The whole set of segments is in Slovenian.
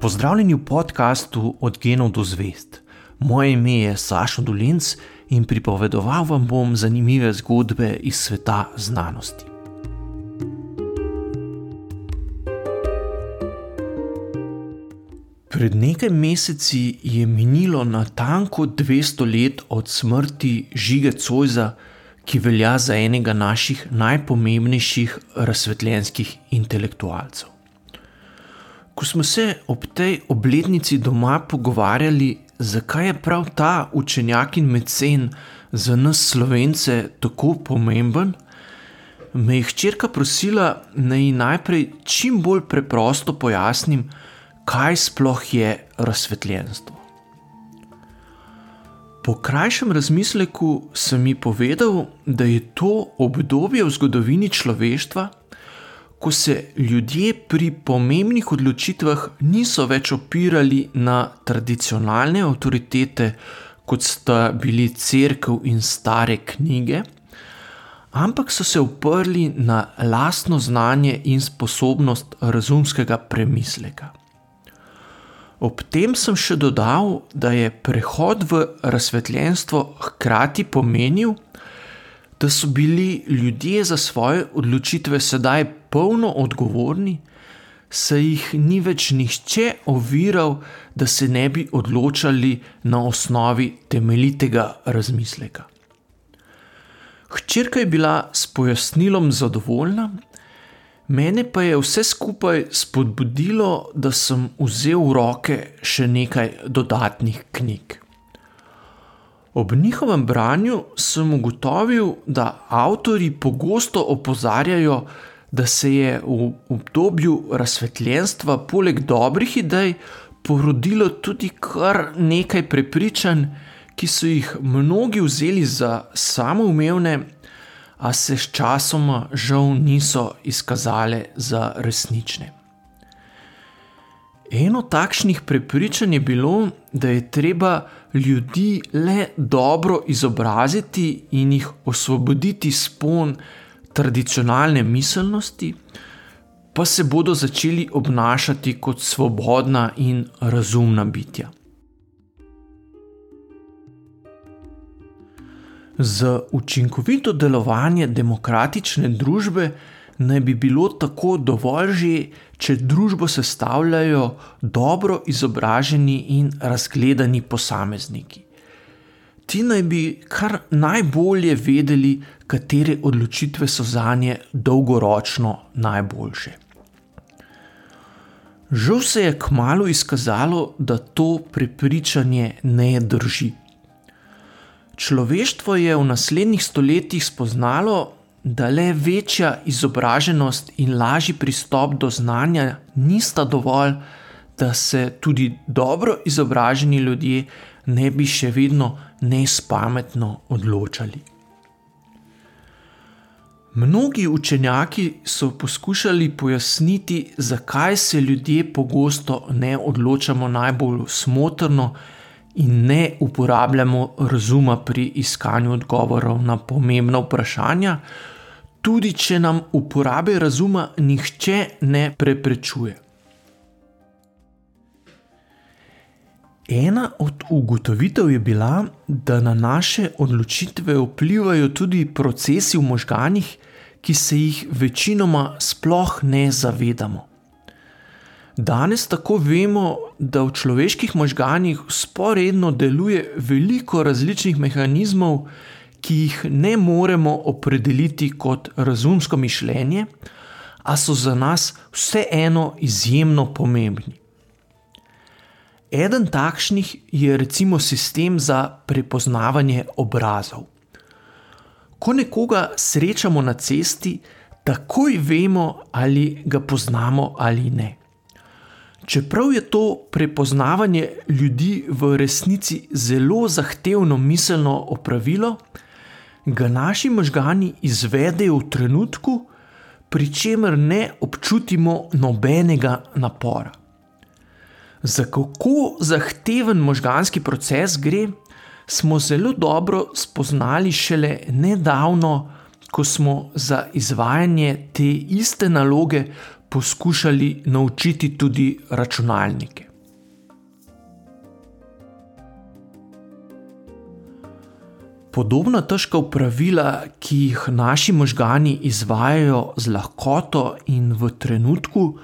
Pozdravljeni v podkastu Od genov do zvest. Moje ime je Sašo Dolinc in pripovedoval vam bom zanimive zgodbe iz sveta znanosti. Pred nekaj meseci je minilo natanko 200 let od smrti Žige Cojza, ki velja za enega naših najpomembnejših razsvetljenskih intelektualcev. Ko smo se ob tej obletnici doma pogovarjali, zakaj je prav ta učenjak in mecen za nas slovence tako pomemben, me je hčerka prosila, da ji najprej čim bolj preprosto pojasnim, kaj sploh je razsvetljenstvo. Po krajšem razmisleku sem ji povedal, da je to obdobje v zgodovini človeštva, ko se ljudje pri pomembnih odločitvah niso več opirali na tradicionalne avtoritete, kot sta bili crkva in stare knjige, ampak so se oprli na lastno znanje in sposobnost razumskega premisleka. Ob tem sem še dodal, da je prehod v razsvetljenstvo hkrati pomenil, da so bili ljudje za svoje odločitve sedaj polno odgovorni, saj jih ni več nihče oviral, da se ne bi odločali na osnovi temeljitega razmisleka. Hčerka je bila s pojasnilom zadovoljna, Mene pa je vse skupaj spodbudilo, da sem vzel v roke še nekaj dodatnih knjig. Ob njihovem branju sem ugotovil, da avtori pogosto opozarjajo, da se je v obdobju razsvetljenstva poleg dobrih idej porodilo tudi kar nekaj prepričanj, ki so jih mnogi vzeli za samoumevne a se s časoma žal niso izkazale za resnične. Eno takšnih prepričanj je bilo, da je treba ljudi le dobro izobraziti in jih osvoboditi spon tradicionalne miselnosti, pa se bodo začeli obnašati kot svobodna in razumna bitja. Za učinkovito delovanje demokratične družbe naj bi bilo tako dovolj že, če družbo sestavljajo dobro izobraženi in razgledani posamezniki. Ti naj bi kar najbolje vedeli, katere odločitve so za nje dolgoročno najboljše. Žal se je kmalo izkazalo, da to prepričanje ne drži. Človeštvo je v naslednjih stoletjih spoznalo, da le večja izobraženost in lažji pristop do znanja nista dovolj, da se tudi dobro izobraženi ljudje ne bi še vedno nespametno odločali. Mnogi učenjaki so poskušali pojasniti, zakaj se ljudje pogosto ne odločamo najbolj smotrno in ne uporabljamo razuma pri iskanju odgovorov na pomembna vprašanja, tudi če nam uporabe razuma nihče ne preprečuje. Ena od ugotovitev je bila, da na naše odločitve vplivajo tudi procesi v možganjih, ki se jih večinoma sploh ne zavedamo. Danes tako vemo, da v človeških možganjih sporedno deluje veliko različnih mehanizmov, ki jih ne moremo opredeliti kot razumsko mišljenje, a so za nas vseeno izjemno pomembni. Eden takšnih je recimo sistem za prepoznavanje obrazov. Ko nekoga srečamo na cesti, takoj vemo, ali ga poznamo ali ne. Čeprav je to prepoznavanje ljudi v resnici zelo zahtevno miselno opravilo, ga naši možgani izvedejo v trenutku, pri čemer ne občutimo nobenega napora. Za kako zahteven možganski proces gre, smo zelo dobro spoznali šele nedavno, ko smo za izvajanje te iste naloge poskušali naučiti tudi računalnike. Podobna težka upravila, ki jih naši možgani izvajajo z lahkoto in v trenutku,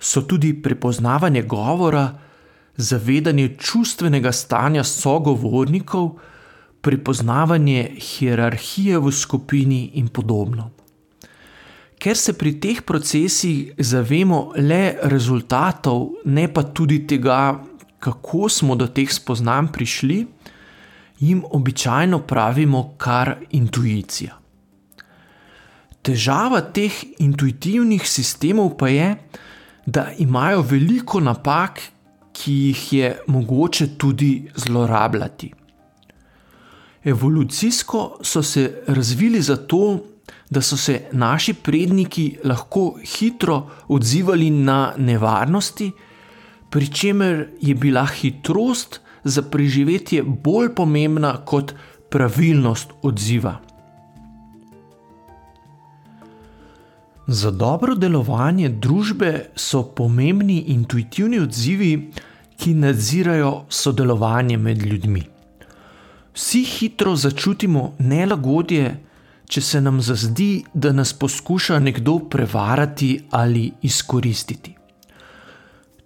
so tudi prepoznavanje govora, zavedanje čustvenega stanja sogovornikov, prepoznavanje hierarhije v skupini in podobno. Ker se pri teh procesih zavemo le rezultatov, ne pa tudi tega, kako smo do teh spoznanj prišli, jim običajno pravimo kar intuicija. Težava teh intuitivnih sistemov pa je, da imajo veliko napak, ki jih je mogoče tudi zlorabljati. Evolucijsko so se razvili zato, da so se naši predniki lahko hitro odzivali na nevarnosti, pri čemer je bila hitrost za preživetje bolj pomembna kot pravilnost odziva. Za dobro delovanje družbe so pomembni intuitivni odzivi, ki nadzirajo sodelovanje med ljudmi. Vsi hitro začutimo nelagodje, če se nam zazdi, da nas poskuša nekdo prevarati ali izkoristiti.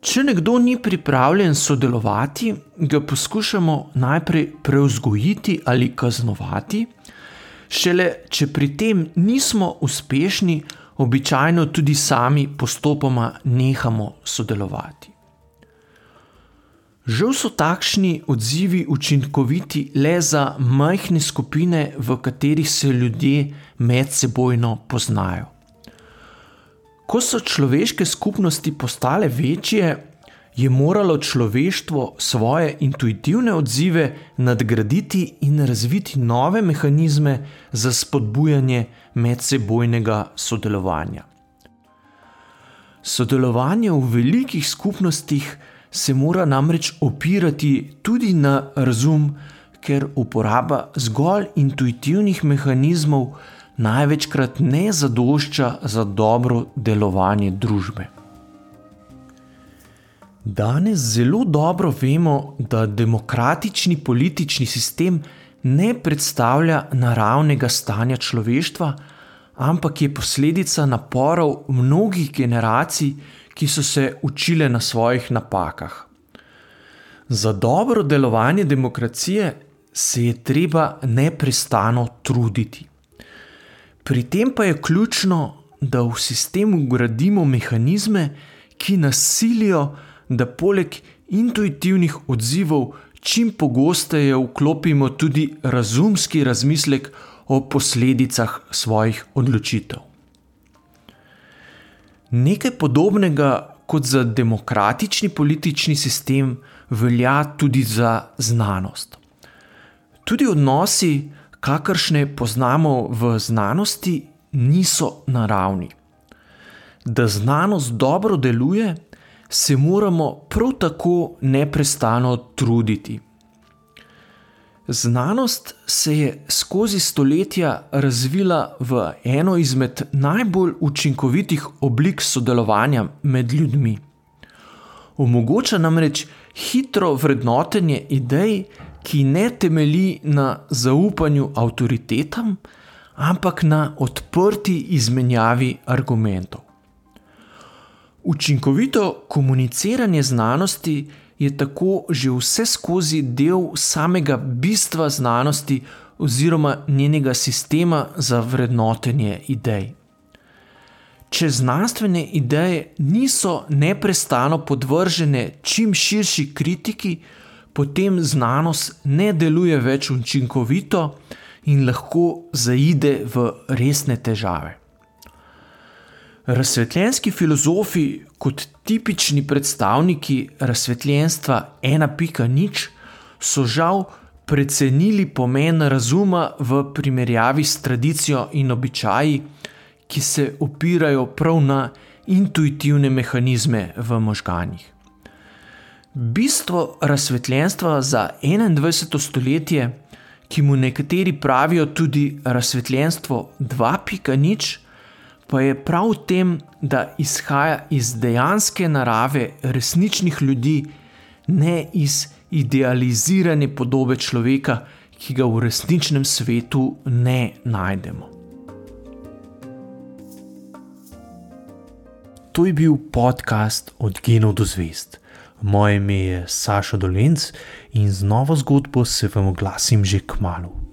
Če nekdo ni pripravljen sodelovati, ga poskušamo najprej preuzgojiti ali kaznovati, šele če pri tem nismo uspešni, običajno tudi sami postopoma nehamo sodelovati. Žal so takšni odzivi učinkoviti le za majhne skupine, v katerih se ljudje medsebojno poznajo. Ko so človeške skupnosti postale večje, je moralo človeštvo svoje intuitivne odzive nadgraditi in razviti nove mehanizme za spodbujanje medsebojnega sodelovanja. Sodelovanje v velikih skupnostih se mora namreč opirati tudi na razum, ker uporaba zgolj intuitivnih mehanizmov največkrat ne zadošča za dobro delovanje družbe. Danes zelo dobro vemo, da demokratični politični sistem ne predstavlja naravnega stanja človeštva, ampak je posledica naporov mnogih generacij, ki so se učile na svojih napakah. Za dobro delovanje demokracije se je treba neprestano truditi. Pri tem pa je ključno, da v sistemu gradimo mehanizme, ki nas silijo, da poleg intuitivnih odzivov čim pogosteje vklopimo tudi razumski razmislek o posledicah svojih odločitev. Nekaj podobnega kot za demokratični politični sistem velja tudi za znanost. Tudi odnosi, kakršne poznamo v znanosti, niso naravni. Da znanost dobro deluje, se moramo prav tako neprestano truditi. Znanost se je skozi stoletja razvila v eno izmed najbolj učinkovitih oblik sodelovanja med ljudmi. Omogoča namreč hitro vrednotenje idej, ki ne temelji na zaupanju avtoritetam, ampak na odprti izmenjavi argumentov. Učinkovito komuniciranje znanosti je tako že vse skozi del samega bistva znanosti oziroma njenega sistema za vrednotenje idej. Če znanstvene ideje niso neprestano podvržene čim širši kritiki, potem znanost ne deluje več učinkovito in lahko zaide v resne težave. Razsvetljenski filozofi, kot tipični predstavniki razsvetljenstva 1.0, so žal precenili pomen razuma v primerjavi s tradicijo in običaji, ki se opirajo prav na intuitivne mehanizme v možganjih. Bistvo razsvetljenstva za 21. stoletje, ki mu nekateri pravijo tudi razsvetljenstvo 2.0, pa je prav v tem, da izhaja iz dejanske narave resničnih ljudi, ne iz idealizirane podobe človeka, ki ga v resničnem svetu ne najdemo. To je bil podcast Od genov do zvest. Moje ime je Saša Dolence in z novo zgodbo se vam oglasim že k malu.